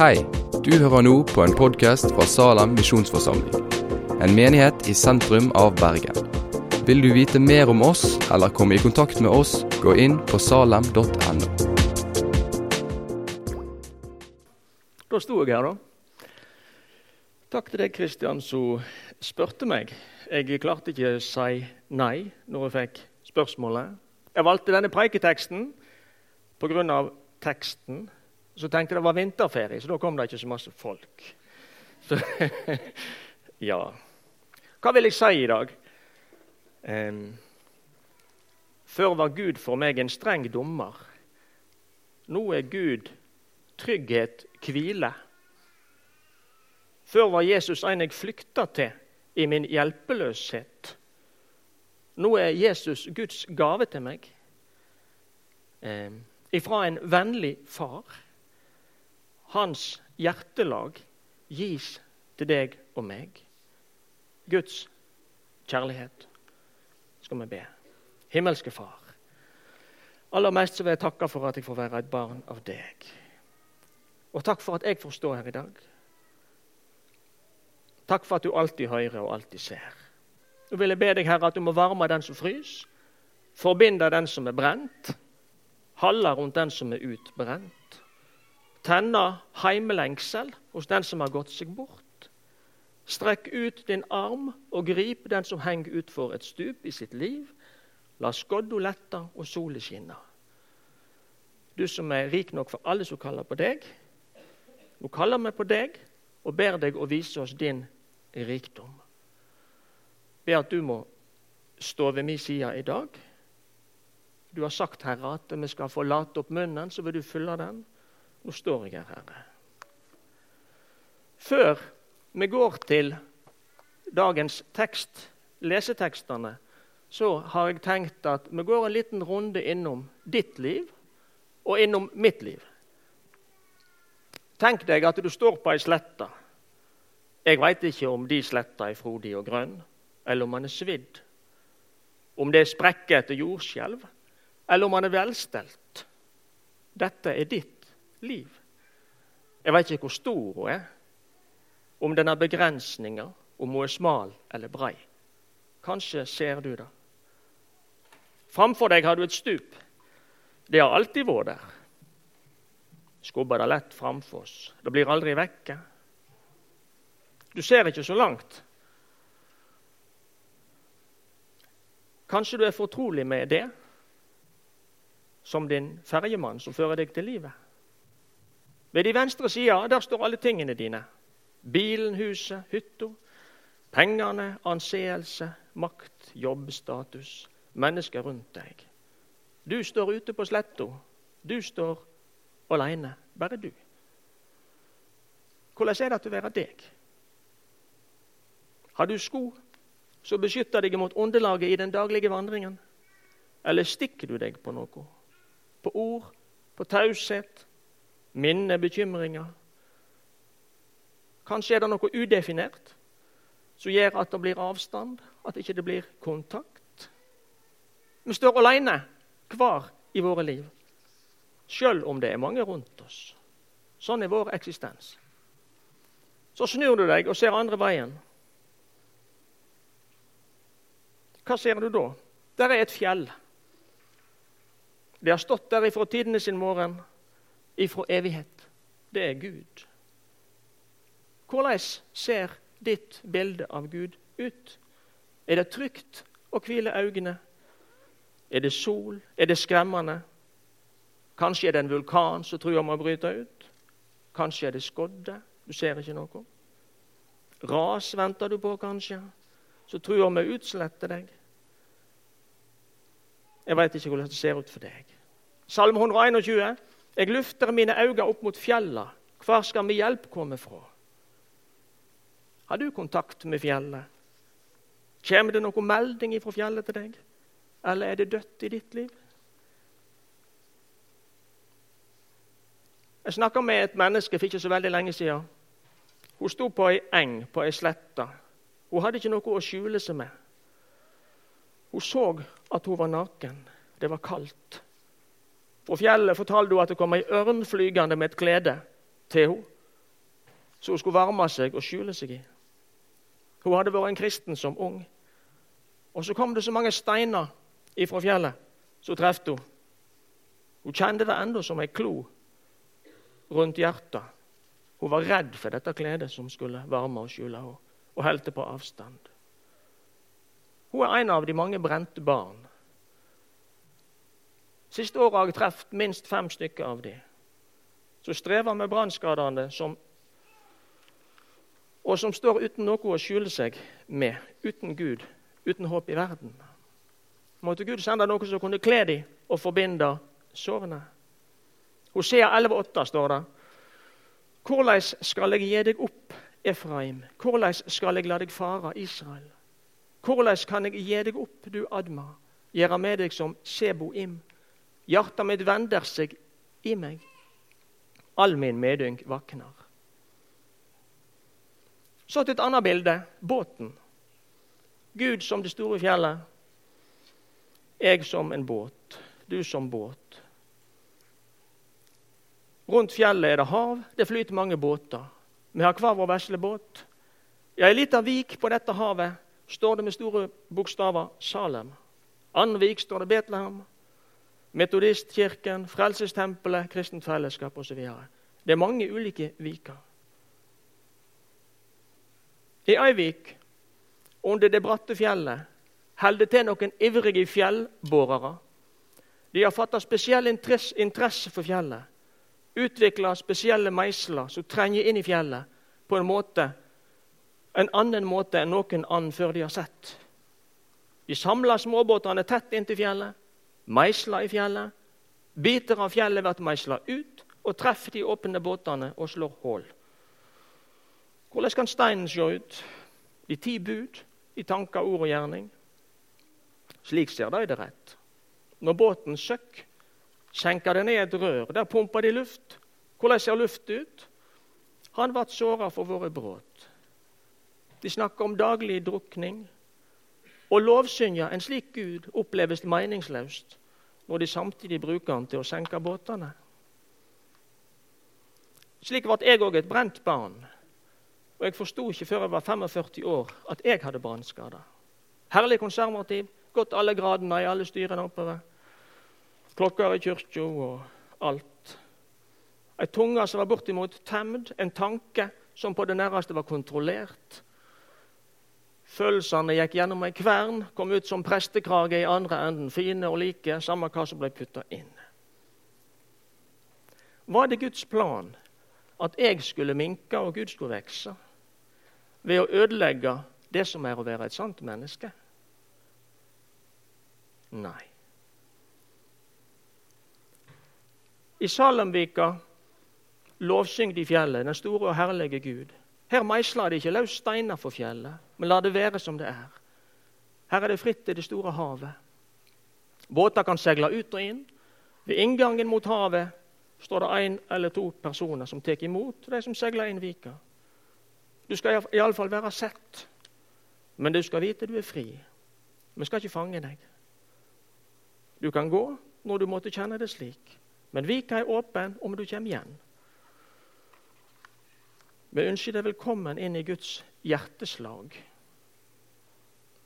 Hei, du hører nå på en podkast fra Salem misjonsforsamling. En menighet i sentrum av Bergen. Vil du vite mer om oss eller komme i kontakt med oss, gå inn på salem.no. Da sto jeg her, da. Takk til deg, Kristian, som spurte meg. Jeg klarte ikke å si nei når jeg fikk spørsmålet. Jeg valgte denne preiketeksten pga. teksten. Så tenkte jeg det var vinterferie, så da kom det ikke så masse folk. Så, ja. Hva vil jeg si i dag? Um, før var Gud for meg en streng dommer. Nå er Gud trygghet, hvile. Før var Jesus en jeg flykta til i min hjelpeløshet. Nå er Jesus Guds gave til meg. Eh, ifra en vennlig far. Hans hjertelag gis til deg og meg. Guds kjærlighet skal vi be. Himmelske Far. Aller mest så vil jeg takke for at jeg får være et barn av deg. Og takk for at jeg får stå her i dag. Takk for at du alltid hører og alltid ser. Nå vil jeg be deg, Herre, at du må varme den som fryser, forbinde den som er brent, holde rundt den som er utbrent, tenne heimelengsel hos den som har gått seg bort. Strekk ut din arm og grip den som henger utfor et stup i sitt liv. La skodda lette og sola skinne. Du som er rik nok for alle som kaller på deg. Nå kaller vi på deg og ber deg å vise oss din rikdom. Be at du må stå ved min side i dag. Du har sagt, Herre, at vi skal forlate opp munnen, så vil du fylle den. Nå står jeg her, Herre. Før vi går til dagens tekst, lesetekstene, så har jeg tenkt at vi går en liten runde innom ditt liv og innom mitt liv. Tenk deg at du står på ei slette. Jeg veit ikke om de sletta er frodig og grønn, eller om man er svidd. Om det er sprekker etter jordskjelv, eller om man er velstelt. Dette er ditt liv. Jeg vet ikke hvor stor hun er, om den har begrensninger, om hun er smal eller brei. Kanskje ser du det. Framfor deg har du et stup. Det har alltid vært der. Skubber det lett framfor oss. Det blir aldri vekke. Du ser ikke så langt. Kanskje du er fortrolig med det som din ferjemann som fører deg til livet. Ved de venstre sida der står alle tingene dine. Bilen, huset, hytta, pengene, anseelse, makt, jobbstatus, mennesker rundt deg. Du står ute på sletta. Du står aleine. Bare du. Hvordan er det å være deg? Har du sko som beskytter deg mot underlaget i den daglige vandringen? Eller stikker du deg på noe? På ord, på taushet, minne, bekymringer? Kanskje er det noe udefinert som gjør at det blir avstand, at det ikke blir kontakt. Vi står alene hver i våre liv, sjøl om det er mange rundt oss. Sånn er vår eksistens. Så snur du deg og ser andre veien. Hva ser du da? Der er et fjell. Det har stått der ifra tidene sin morgen, ifra evighet. Det er Gud. Hvordan ser ditt bilde av Gud ut? Er det trygt å hvile øynene? Er det sol? Er det skremmende? Kanskje er det en vulkan som truer med å bryte ut? Kanskje er det skodde? Du ser ikke noe. Ras venter du på, kanskje, som truer med å utslette deg. Jeg veit ikke hvordan det ser ut for deg. Salme 121. Jeg lufter mine øyne opp mot fjella. Hvor skal min hjelp komme fra? Har du kontakt med fjellet? Kommer det noen melding fra fjellet til deg? Eller er det dødt i ditt liv? Jeg snakka med et menneske for ikke så veldig lenge siden. Hun sto på ei eng på ei slette. Hun hadde ikke noe å skjule seg med. Hun så at hun var naken. Det var kaldt. Fra fjellet fortalte hun at det kom ei ørn flygende med et klede til henne. som hun skulle varme seg og skjule seg i. Hun hadde vært en kristen som ung. Og så kom det så mange steiner ifra fjellet så traff hun. Hun kjente det ennå som ei klo rundt hjertet. Hun var redd for dette kledet som skulle varme og skjule henne, og holdt det på avstand. Hun er en av de mange brente barn. Siste året har jeg truffet minst fem stykker av dem som strever med brannskadene, og som står uten noe å skjule seg med, uten Gud, uten håp i verden. Måtte Gud sende noe som kunne kle dem og forbinde sårene. Hosea 11,8 står det. Hvordan skal jeg gi deg opp, Efraim? Hvordan skal jeg la deg fare, Israel? Hvordan kan jeg gi deg opp, du Adma, gjøre med deg som Seboim? Hjertet mitt vender seg i meg, all min medynk vakner. Så til et annet bilde båten. Gud som det store fjellet, jeg som en båt, du som båt. Rundt fjellet er det hav, det flyter mange båter. Vi har hver vår vesle båt. I ei lita vik på dette havet står det med store bokstaver Salem. Andvik står det Betlehem. Metodistkirken, Frelsestempelet, Kristent Fellesskap osv. Det er mange ulike viker. I Eivik, under det bratte fjellet, holder til noen ivrige fjellborere. De har fatta spesiell interesse for fjellet, utvikla spesielle meisler som trenger inn i fjellet på en måte en annen måte enn noen annen før de har sett. De samler småbåtene tett inntil fjellet, meisler i fjellet. Biter av fjellet blir meisla ut og treffer de åpne båtene og slår hull. Hvordan kan steinen se ut? I ti bud i tanker, ord og gjerning. Slik ser de det rett. Når båten søkk, skjenker det ned et rør. Der pumper de luft. Hvordan ser luft ut? Han ble såra for våre brudd. De snakker om daglig drukning. Å lovsynge en slik Gud oppleves meningsløst når de samtidig bruker han til å senke båtene. Slik ble jeg òg et brent barn. Og jeg forsto ikke før jeg var 45 år at jeg hadde brannskader. Herlig konservativ, gått alle gradene i alle styrene oppover. Klokker i kirka og alt. Ei tunge som var bortimot temd, en tanke som på det nærmeste var kontrollert. Følelsene gikk gjennom ei kvern, kom ut som prestekrage i andre enden. Fine og like, samme hva som ble putta inn. Var det Guds plan at jeg skulle minke og Gud skulle vokse? Ved å ødelegge det som er å være et sant menneske? Nei. I Salemvika lovsyng de fjellet, den store og herlige Gud. Her meisler de ikke løs steiner for fjellet, men la det være som det er. Her er det fritt i det store havet. Båter kan seile ut og inn. Ved inngangen mot havet står det én eller to personer som tar imot de som seiler inn vika. Du skal iallfall være sett, men du skal vite du er fri. Vi skal ikke fange deg. Du kan gå når du måtte kjenne det slik, men vika er åpen om du kommer igjen. Vi ønsker deg velkommen inn i Guds hjerteslag.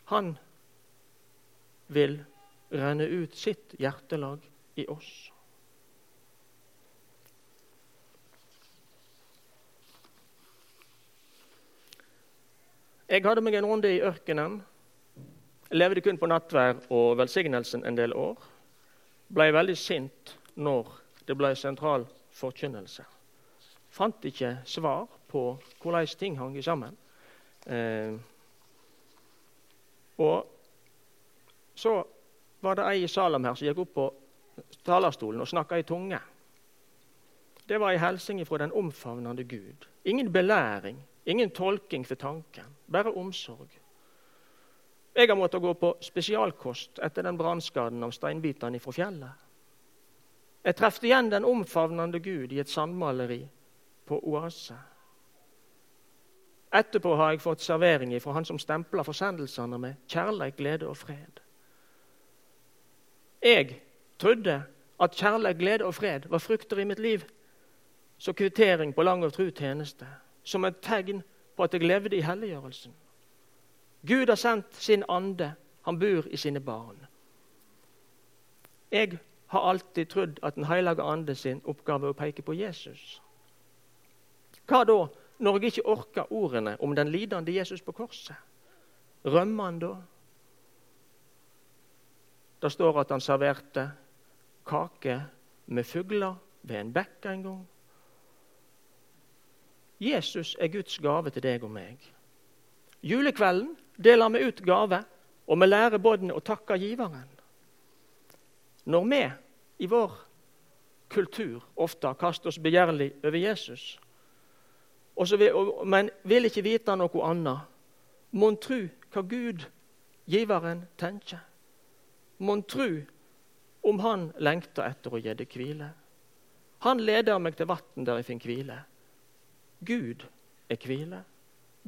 Han vil renne ut sitt hjertelag i oss. Jeg hadde meg en runde i ørkenen. Jeg levde kun på nattvær og velsignelsen en del år. Ble veldig sint når det ble sentral forkynnelse. Fant ikke svar på hvordan ting hang sammen. Eh, og så var det ei i Salem her som gikk opp på talerstolen og snakka i tunge. Det var ei hilsen fra den omfavnende Gud. Ingen belæring, ingen tolking for tanken, bare omsorg. Jeg har måttet gå på spesialkost etter den brannskaden av steinbitene fra fjellet. Jeg traff igjen den omfavnende Gud i et sandmaleri på Oase. Etterpå har jeg fått servering fra han som stempler forsendelsene med kjærleik, glede og fred. Jeg trodde at kjærleik, glede og fred var frukter i mitt liv. Så kvittering på lang og tru tjeneste. som et tegn på at jeg levde i helliggjørelsen. Gud har sendt sin ande. Han bor i sine barn. Jeg har alltid trodd at Den hellige ande sin oppgave er å peke på Jesus. Hva da når jeg ikke orker ordene om den lidende Jesus på korset? Rømmer han da? Det står at han serverte kake med fugler ved en bekk en gang. Jesus er Guds gave til deg og meg. Julekvelden deler vi ut gave, og vi lærer både å takke giveren. Når vi i vår kultur ofte kaster oss begjærlig over Jesus, vil, men vil ikke vite noe annet, mon tru hva Gud, giveren, tenker. Mon tru om han lengter etter å gi det hvile. Han leder meg til vann der jeg finner hvile. Gud er hvile.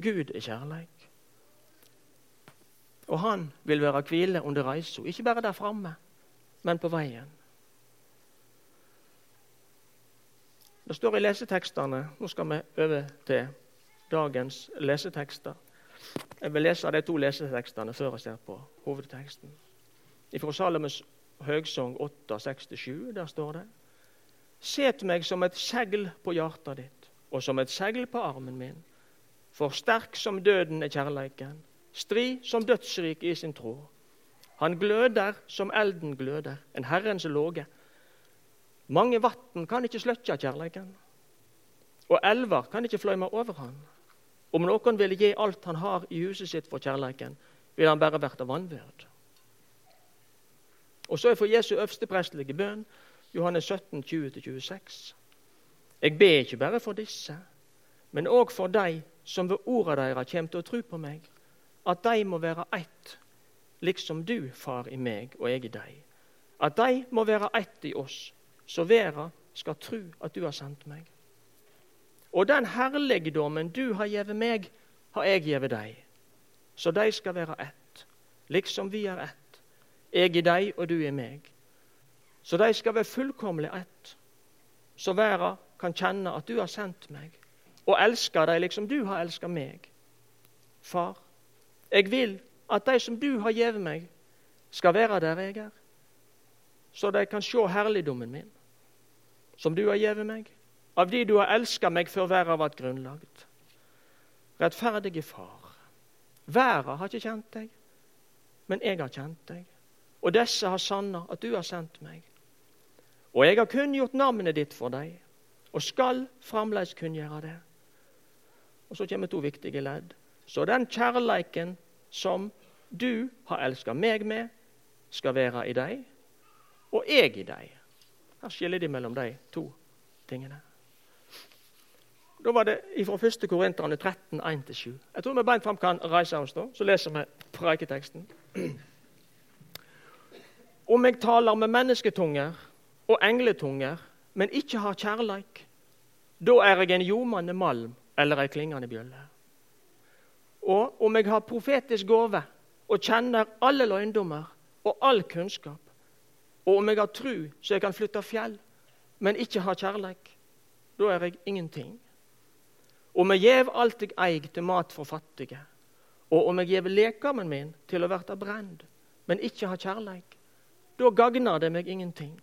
Gud er kjærleik. Og han vil være hvile under reisa, ikke bare der framme, men på veien. Det står i lesetekstene Nå skal vi over til dagens lesetekster. Jeg vil lese de to lesetekstene før jeg ser på hovedteksten. Fra Salomes høgsang 8,67, der står det Set meg som et segl på hjertet ditt, og som et segl på armen min. For sterk som døden er kjærleiken, stri som dødsrik i sin tråd. Han gløder som elden gløder, en Herrens låge. Mange vann kan ikke sløkke kjærleiken, og elver kan ikke fløyme over han. Om noen ville gi alt han har i huset sitt for kjærleiken, vil han bare verte vanvyrd. Og så er for Jesu øversteprestelige bønn Johannes 17, 20-26. Jeg ber ikke bare for disse, men òg for de som ved orda deres kommer til å tro på meg, at de må være ett, liksom du, Far, i meg og jeg i deg. At de må være ett i oss, så verden skal tro at du har sendt meg. Og den herligdommen du har gitt meg, har jeg gitt deg, så de skal være ett, liksom vi er ett. Jeg i deg og du i meg så de skal være fullkomlig ett. Så verden kan kjenne at du har sendt meg, og elske dem liksom du har elsket meg. Far, jeg vil at de som du har gitt meg, skal være der jeg er, så de kan se herligdommen min, som du har gitt meg, av de du har elsket meg før verda ble grunnlagt. Rettferdige Far, verda har ikke kjent deg, men jeg har kjent deg. Og disse har sanna at du har sendt meg. Og jeg har kunngjort navnet ditt for deg, og skal fremdeles kunngjøre det. Og Så kommer to viktige ledd. Så den kjærleiken som du har elska meg med, skal være i deg, og jeg i deg. Her skiller de mellom de to tingene. Da var det fra 1. Korinterne 13, 1-7. Jeg tror vi beint fram kan reise oss da, så leser vi preiketeksten. Om jeg taler med mennesketunger og engletunger, men ikke har kjærleik, da er jeg en ljomande malm eller ei klingende bjølle. Og om jeg har profetisk gåve og kjenner alle løgndommer og all kunnskap, og om jeg har tru så jeg kan flytte fjell, men ikke har kjærleik, da er jeg ingenting. Om jeg gjev alt jeg eig til mat for fattige, og om jeg gjev lekamen min til å verta brend, men ikke har kjærleik, da gagner det meg ingenting.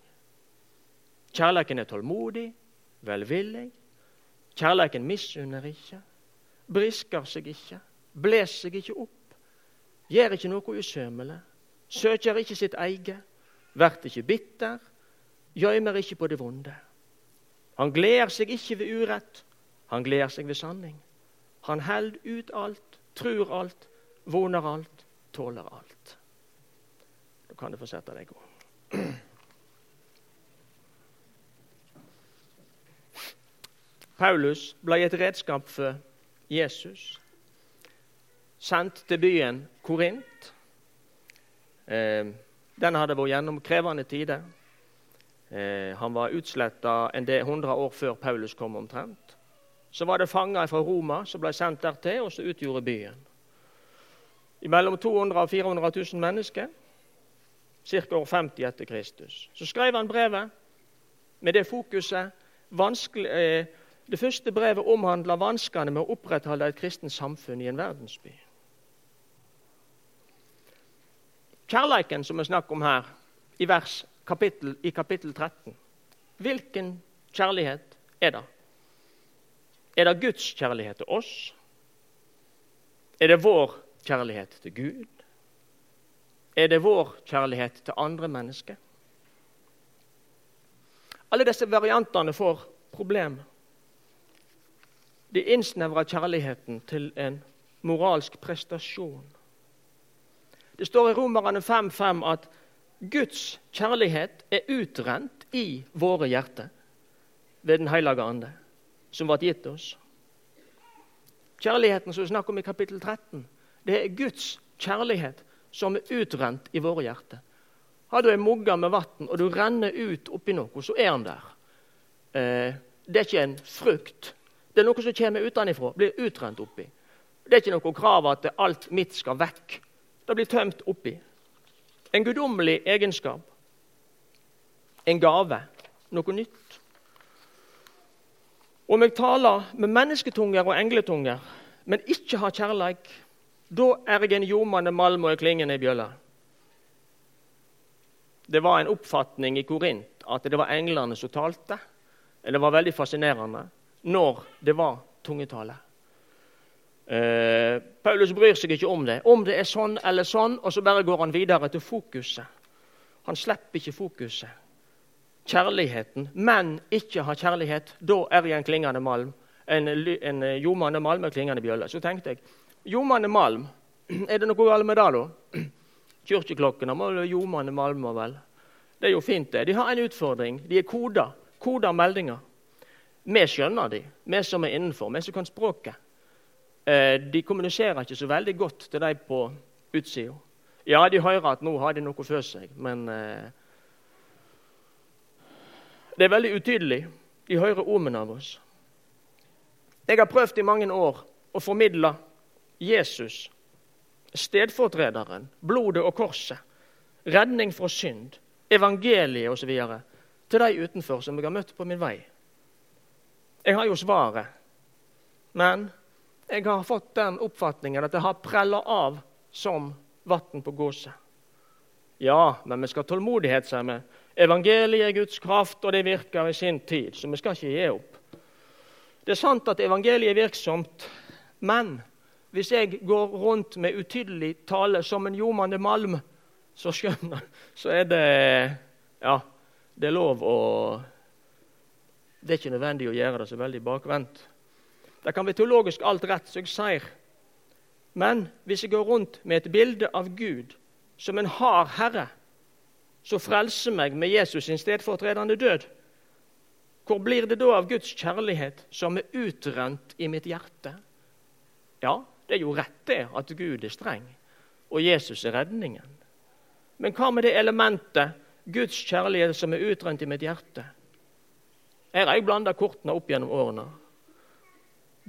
Kjærleiken er tålmodig, velvillig. Kjærleiken misunner ikke, brisker seg ikke, bles seg ikke opp, gjør ikke noe usømmelig, søker ikke sitt eget, blir ikke bitter, gjemmer ikke på det vonde. Han gleder seg ikke ved urett, han gleder seg ved sanning. Han held ut alt, trur alt, voner alt, tåler alt. Da kan du få sette deg. Paulus ble et redskap for Jesus. Sendt til byen Korint. Eh, den hadde vært gjennom krevende tider. Eh, han var utsletta en del hundre år før Paulus kom omtrent. Så var det fanger fra Roma som ble sendt dertil, og så utgjorde byen. I mellom 200 og 400 000 mennesker, ca. år 50 etter Kristus. Så skrev han brevet med det fokuset eh, Det første brevet omhandler vanskene med å opprettholde et kristent samfunn i en verdensby. Kjærleiken som vi snakker om her, i, vers, kapittel, i kapittel 13, hvilken kjærlighet er det? Er det Guds kjærlighet til oss? Er det vår kjærlighet til Gud? Er det vår kjærlighet til andre mennesker? Alle disse variantene får problemer. De innsnevrer kjærligheten til en moralsk prestasjon. Det står i Romerne 5,5 at Guds kjærlighet er utrent i våre hjerter ved Den hellige ande, som ble gitt oss. Kjærligheten som vi snakker om i kapittel 13, det er Guds kjærlighet som er utrent i våre hjerter. Har du ei mugge med vann, og du renner ut oppi noe, så er han der. Eh, det er ikke en frukt. Det er noe som kommer utenfra, blir utrent oppi. Det er ikke noe krav at alt mitt skal vekk. Det blir tømt oppi. En guddommelig egenskap. En gave. Noe nytt. Om jeg taler med mennesketunger og engletunger, men ikke har kjærleik, da er jeg en ljomende malm og en klingende bjølle. Det var en oppfatning i Korint at det var englene som talte. Det var veldig fascinerende når det var tungetale. Eh, Paulus bryr seg ikke om det. Om det er sånn eller sånn, og så bare går han videre til fokuset. Han slipper ikke fokuset. Kjærligheten. Men ikke ha kjærlighet. Da er vi en klingende malm. En, en eh, ljomende malm med klingende bjølle. Så tenkte jeg ljomende malm, er det noe galt med det, da? Kirkeklokkene må ljomende malmer, vel. Det er jo fint, det. De har en utfordring. De er koda. Koda meldinger. Vi skjønner de, vi som er innenfor, vi som kan språket. Eh, de kommuniserer ikke så veldig godt til de på utsida. Ja, de hører at nå har de noe for seg, men eh, Det er veldig utydelig. De hører omen av oss. Jeg har prøvd i mange år å formidle Jesus stedfortrederen, blodet og korset, redning fra synd, evangeliet osv. til de utenfor som jeg har møtt på min vei. Jeg har jo svaret, men jeg har fått den oppfatningen at det har prella av som vann på gåset. Ja, men vi skal ha tålmodighet, sier vi. Evangeliet er Guds kraft, og det virker i sin tid, så vi skal ikke gi opp. Det er sant at evangeliet er virksomt, men hvis jeg går rundt med utydelig tale som en ljomende malm, så skjønner så er det Ja, det er lov å Det er ikke nødvendig å gjøre det så veldig bakvendt. Det kan være teologisk alt rett, som jeg sier. Men hvis jeg går rundt med et bilde av Gud som en hard herre, som frelser meg med Jesus sin stedfortredende død, hvor blir det da av Guds kjærlighet som er utrent i mitt hjerte? Ja, det er jo rett det at Gud er streng, og Jesus er redningen. Men hva med det elementet Guds kjærlighet som er utrent i mitt hjerte? Her har jeg blanda kortene opp gjennom årene.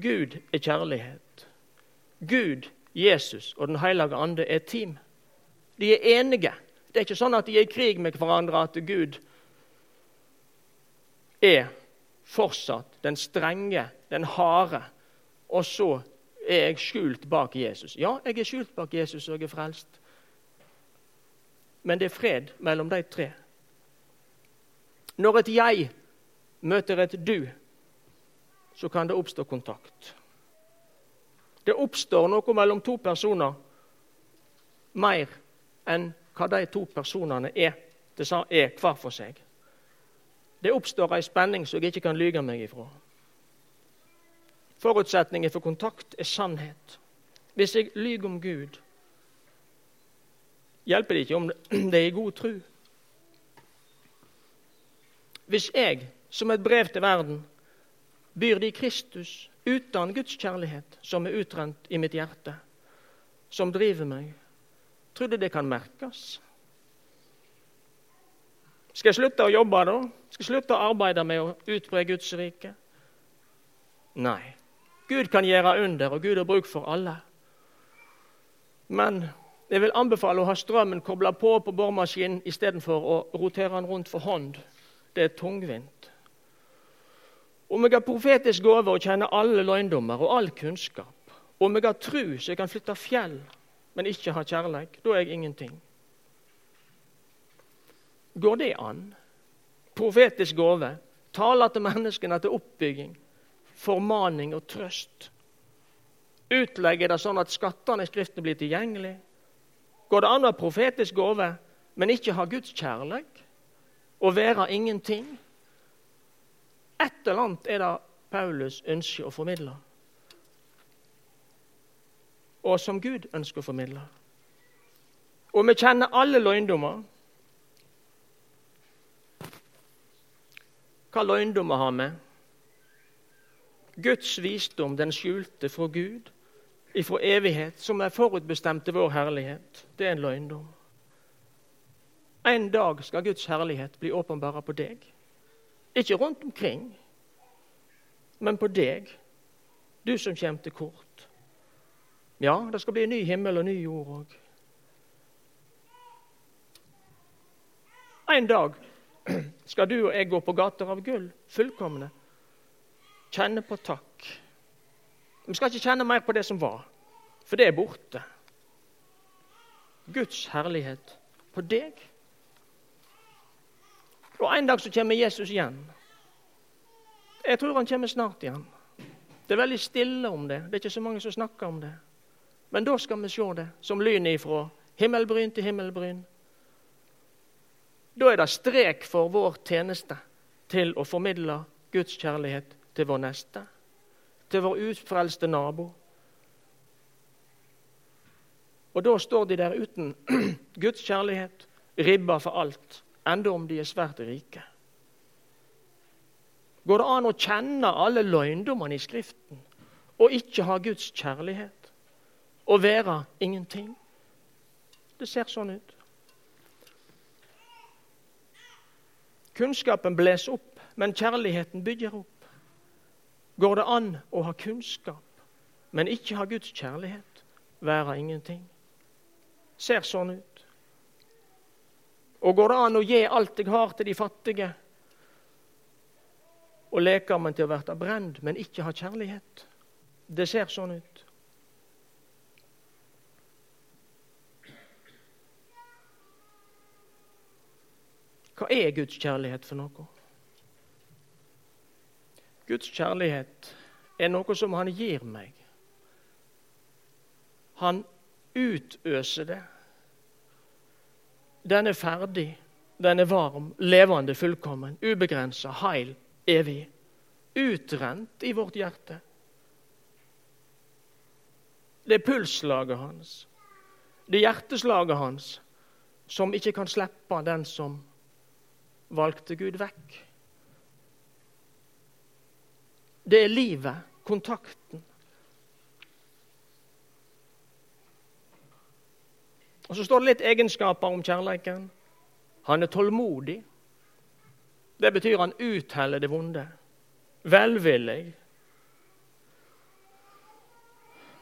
Gud er kjærlighet. Gud, Jesus og Den hellige ande er team. De er enige. Det er ikke sånn at de er i krig med hverandre, at Gud er fortsatt den strenge, den harde, og så er jeg skjult bak Jesus. Ja, jeg er skjult bak Jesus, og jeg er frelst. Men det er fred mellom de tre. Når et jeg møter et du, så kan det oppstå kontakt. Det oppstår noe mellom to personer mer enn hva de to personene er, er hver for seg. Det oppstår ei spenning som jeg ikke kan lyge meg ifra. Forutsetningen for kontakt er sannhet. Hvis jeg lyver om Gud, hjelper det ikke om det er i god tro. Hvis jeg, som et brev til verden, byr de Kristus uten Guds kjærlighet, som er utrent i mitt hjerte, som driver meg, tror du det kan merkes? Skal jeg slutte å jobbe da? Skal jeg slutte å arbeide med å utbre Guds rike? Nei. Gud kan gjøre under, og Gud har bruk for alle. Men jeg vil anbefale å ha strømmen kobla på på boremaskinen istedenfor å rotere den rundt for hånd. Det er tungvint. Om jeg har profetisk gave og kjenner alle løgndommer og all kunnskap, om jeg har tru så jeg kan flytte fjell, men ikke har kjærleik, da er jeg ingenting. Går det an? Profetisk gave taler til menneskene til oppbygging, formaning og trøst. Utlegger det sånn at skattene i Skriften blir tilgjengelige? Går det an å ha profetisk gave, men ikke ha Guds kjærleik? Og være ingenting? Et eller annet er det Paulus ønsker å formidle. Og som Gud ønsker å formidle. Og vi kjenner alle løgndommer. Hva løgndommer har vi? Guds visdom, den skjulte fra Gud, ifra evighet, som er forutbestemt til vår herlighet. Det er en løgndom. En dag skal Guds herlighet bli åpenbara på deg. Ikke rundt omkring, men på deg, du som kommer til kort. Ja, det skal bli en ny himmel og ny jord òg. En dag skal du og jeg gå på gater av gull, fullkomne. Kjenne på takk. Vi skal ikke kjenne mer på det som var, for det er borte. Guds herlighet på deg. Og En dag så kommer Jesus igjen. Jeg tror han kommer snart igjen. Det er veldig stille om det. Det er ikke så mange som snakker om det. Men da skal vi se det som lyn ifra himmelbryn til himmelbryn. Da er det strek for vår tjeneste til å formidle Guds kjærlighet til vår neste, til vår ufrelste nabo. Og da står de der uten Guds kjærlighet, ribba for alt, enda om de er svært rike. Går det an å kjenne alle løgndommene i Skriften og ikke ha Guds kjærlighet? Og være ingenting? Det ser sånn ut. Kunnskapen blåser opp, men kjærligheten bygger opp. Går det an å ha kunnskap, men ikke ha Guds kjærlighet? Være ingenting. Ser sånn ut. Og går det an å gi alt jeg har, til de fattige? Og leker man til å bli brent, men ikke ha kjærlighet? Det ser sånn ut. Hva er Guds kjærlighet for noe? Guds kjærlighet er noe som Han gir meg. Han utøser det. Den er ferdig, den er varm, levende, fullkommen, ubegrensa, heil, evig. Utrent i vårt hjerte. Det er pulslaget hans, det er hjerteslaget hans, som ikke kan slippe den som valgte Gud vekk. Det er livet, kontakten. Og Så står det litt egenskaper om kjærleiken. Han er tålmodig. Det betyr han utheller det vonde. Velvillig.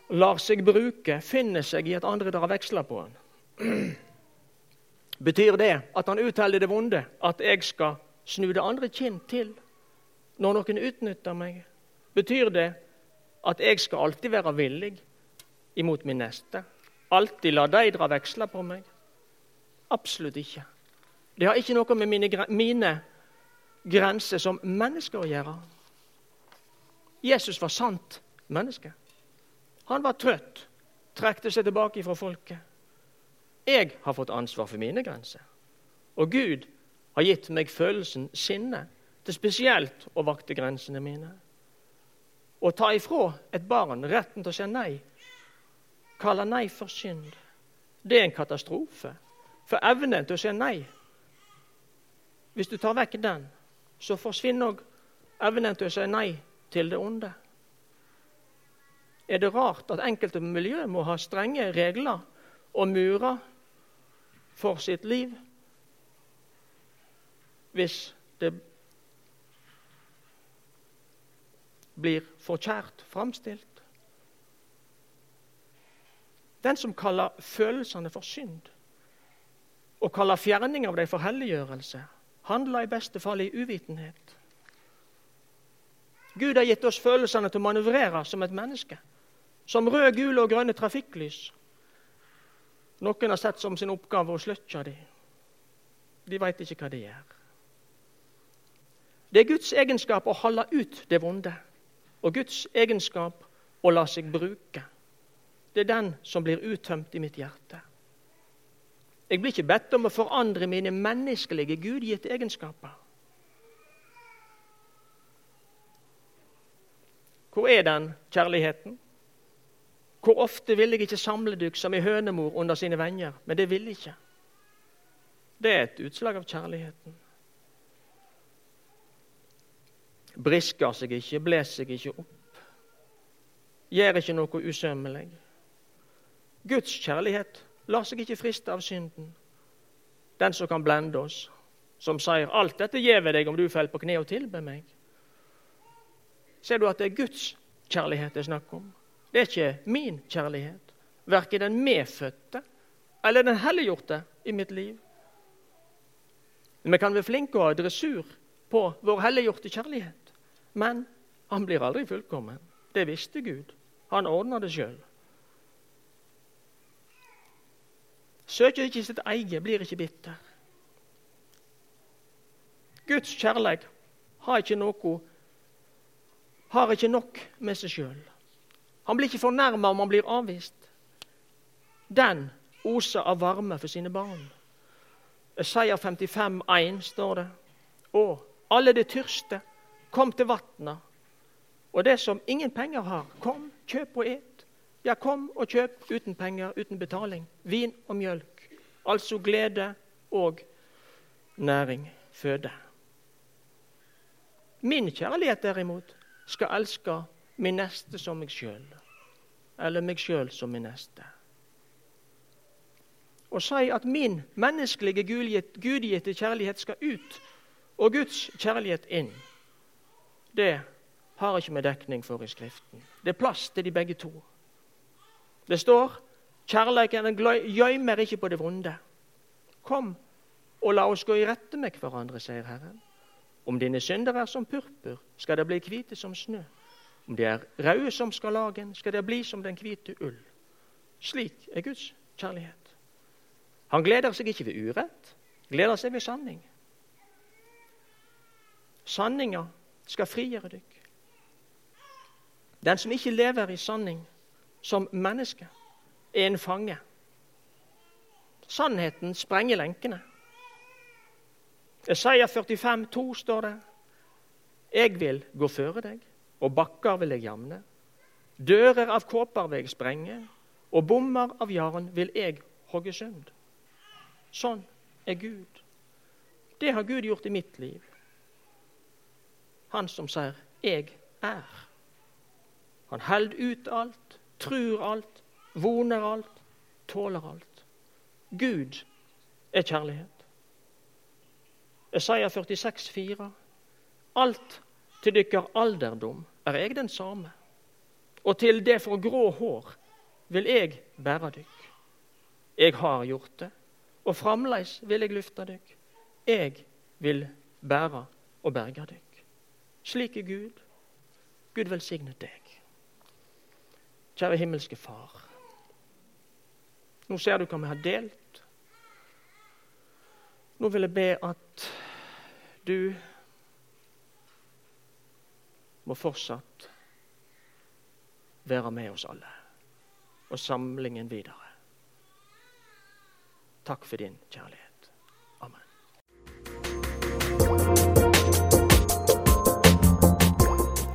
Lar seg bruke, finner seg i at andre drar veksler på han. Betyr det at han utheller det vonde, at jeg skal snu det andre kinn til når noen utnytter meg? Betyr det at jeg skal alltid være villig imot min neste? Alltid la de dra veksler på meg? Absolutt ikke. Det har ikke noe med mine, mine grenser som menneske å gjøre. Jesus var sant menneske. Han var trøtt, trekte seg tilbake fra folket. Jeg har fått ansvar for mine grenser. Og Gud har gitt meg følelsen sinne til spesielt å vakte grensene mine. Å ta ifra et barn retten til å si nei, kalle nei for synd, det er en katastrofe. For evnen til å si nei Hvis du tar vekk den, så forsvinner òg evnen til å si nei til det onde. Er det rart at enkelte miljø må ha strenge regler og murer for sitt liv hvis det blir for kjært framstilt. Den som kaller følelsene for synd, og kaller fjerning av dem for helliggjørelse, handler i beste fall i uvitenhet. Gud har gitt oss følelsene til å manøvrere som et menneske. Som røde, gule og grønne trafikklys. Noen har sett som sin oppgave å sløkke dem. De veit ikke hva de gjør. Det er Guds egenskap å holde ut det vonde, og Guds egenskap å la seg bruke. Det er den som blir uttømt i mitt hjerte. Jeg blir ikke bedt om å forandre mine menneskelige, gudgitte egenskaper. Hvor er den kjærligheten? Hvor ofte vil jeg ikke samle dykk som ei hønemor under sine venner? Men det vil jeg ikke. Det er et utslag av kjærligheten. Brisker seg ikke, bles seg ikke opp. Gjør ikke noe usømmelig. Guds kjærlighet lar seg ikke friste av synden. Den som kan blende oss, som sier 'Alt dette gjev deg om du faller på kne og tilber meg'. Ser du at det er Guds kjærlighet det er snakk om? Det er ikke min kjærlighet. Verken den medfødte eller den helliggjorte i mitt liv. Vi kan være flinke og ha dressur på vår helliggjorte kjærlighet. Men han blir aldri fullkommen. Det visste Gud. Han ordna det sjøl. Søker ikke sitt eget, blir ikke bitter. Guds kjærlighet har ikke noe har ikke nok med seg sjøl. Han blir ikke fornærma om han blir avvist. Den oser av varme for sine barn. Isaiah 55, 1 står det. Og alle de tyrste, kom til vatna. Og det som ingen penger har, kom, kjøp og et. Ja, kom og kjøp uten penger, uten betaling. Vin og mjølk. Altså glede og næring, føde. Min kjærlighet, derimot, skal elske min neste som meg sjøl, eller meg sjøl som min neste. Og si at min menneskelige gudgitte kjærlighet skal ut, og Guds kjærlighet inn, det har ikke vi dekning for i Skriften. Det er plass til de begge to. Det står kjærligheten gjemmer ikke på det vonde. Kom og la oss gå i rette med hverandre, sier Herren. Om dine synder er som purpur, skal de bli hvite som snø. Om de er røde som skarlagen, skal de bli som den hvite ull. Slik er Guds kjærlighet. Han gleder seg ikke ved urett, gleder seg ved sanning. Sanninga skal frigjøre dykk. Den som ikke lever i sanning som menneske, er en fange. Sannheten sprenger lenkene. Isaiah 45, 2 står det Jeg vil gå føre deg, og bakker vil jeg jamne. Dører av kåper vil jeg sprenge, og bommer av jarn vil jeg hogge sund. Sånn er Gud. Det har Gud gjort i mitt liv. Han som sier 'Jeg er'. Han holder ut alt, tror alt, voner alt, tåler alt. Gud er kjærlighet. Isaiah 46, 46,4. Alt til dykker alderdom er jeg den same, og til det for grå hår vil jeg bære dykk. Jeg har gjort det, og framleis vil jeg lufte dykk. Jeg vil bære og berge dykk. Slik er Gud. Gud velsigne deg. Kjære himmelske Far. Nå ser du hva vi har delt. Nå vil jeg be at du må fortsatt være med oss alle og samlingen videre. Takk for din kjærlighet.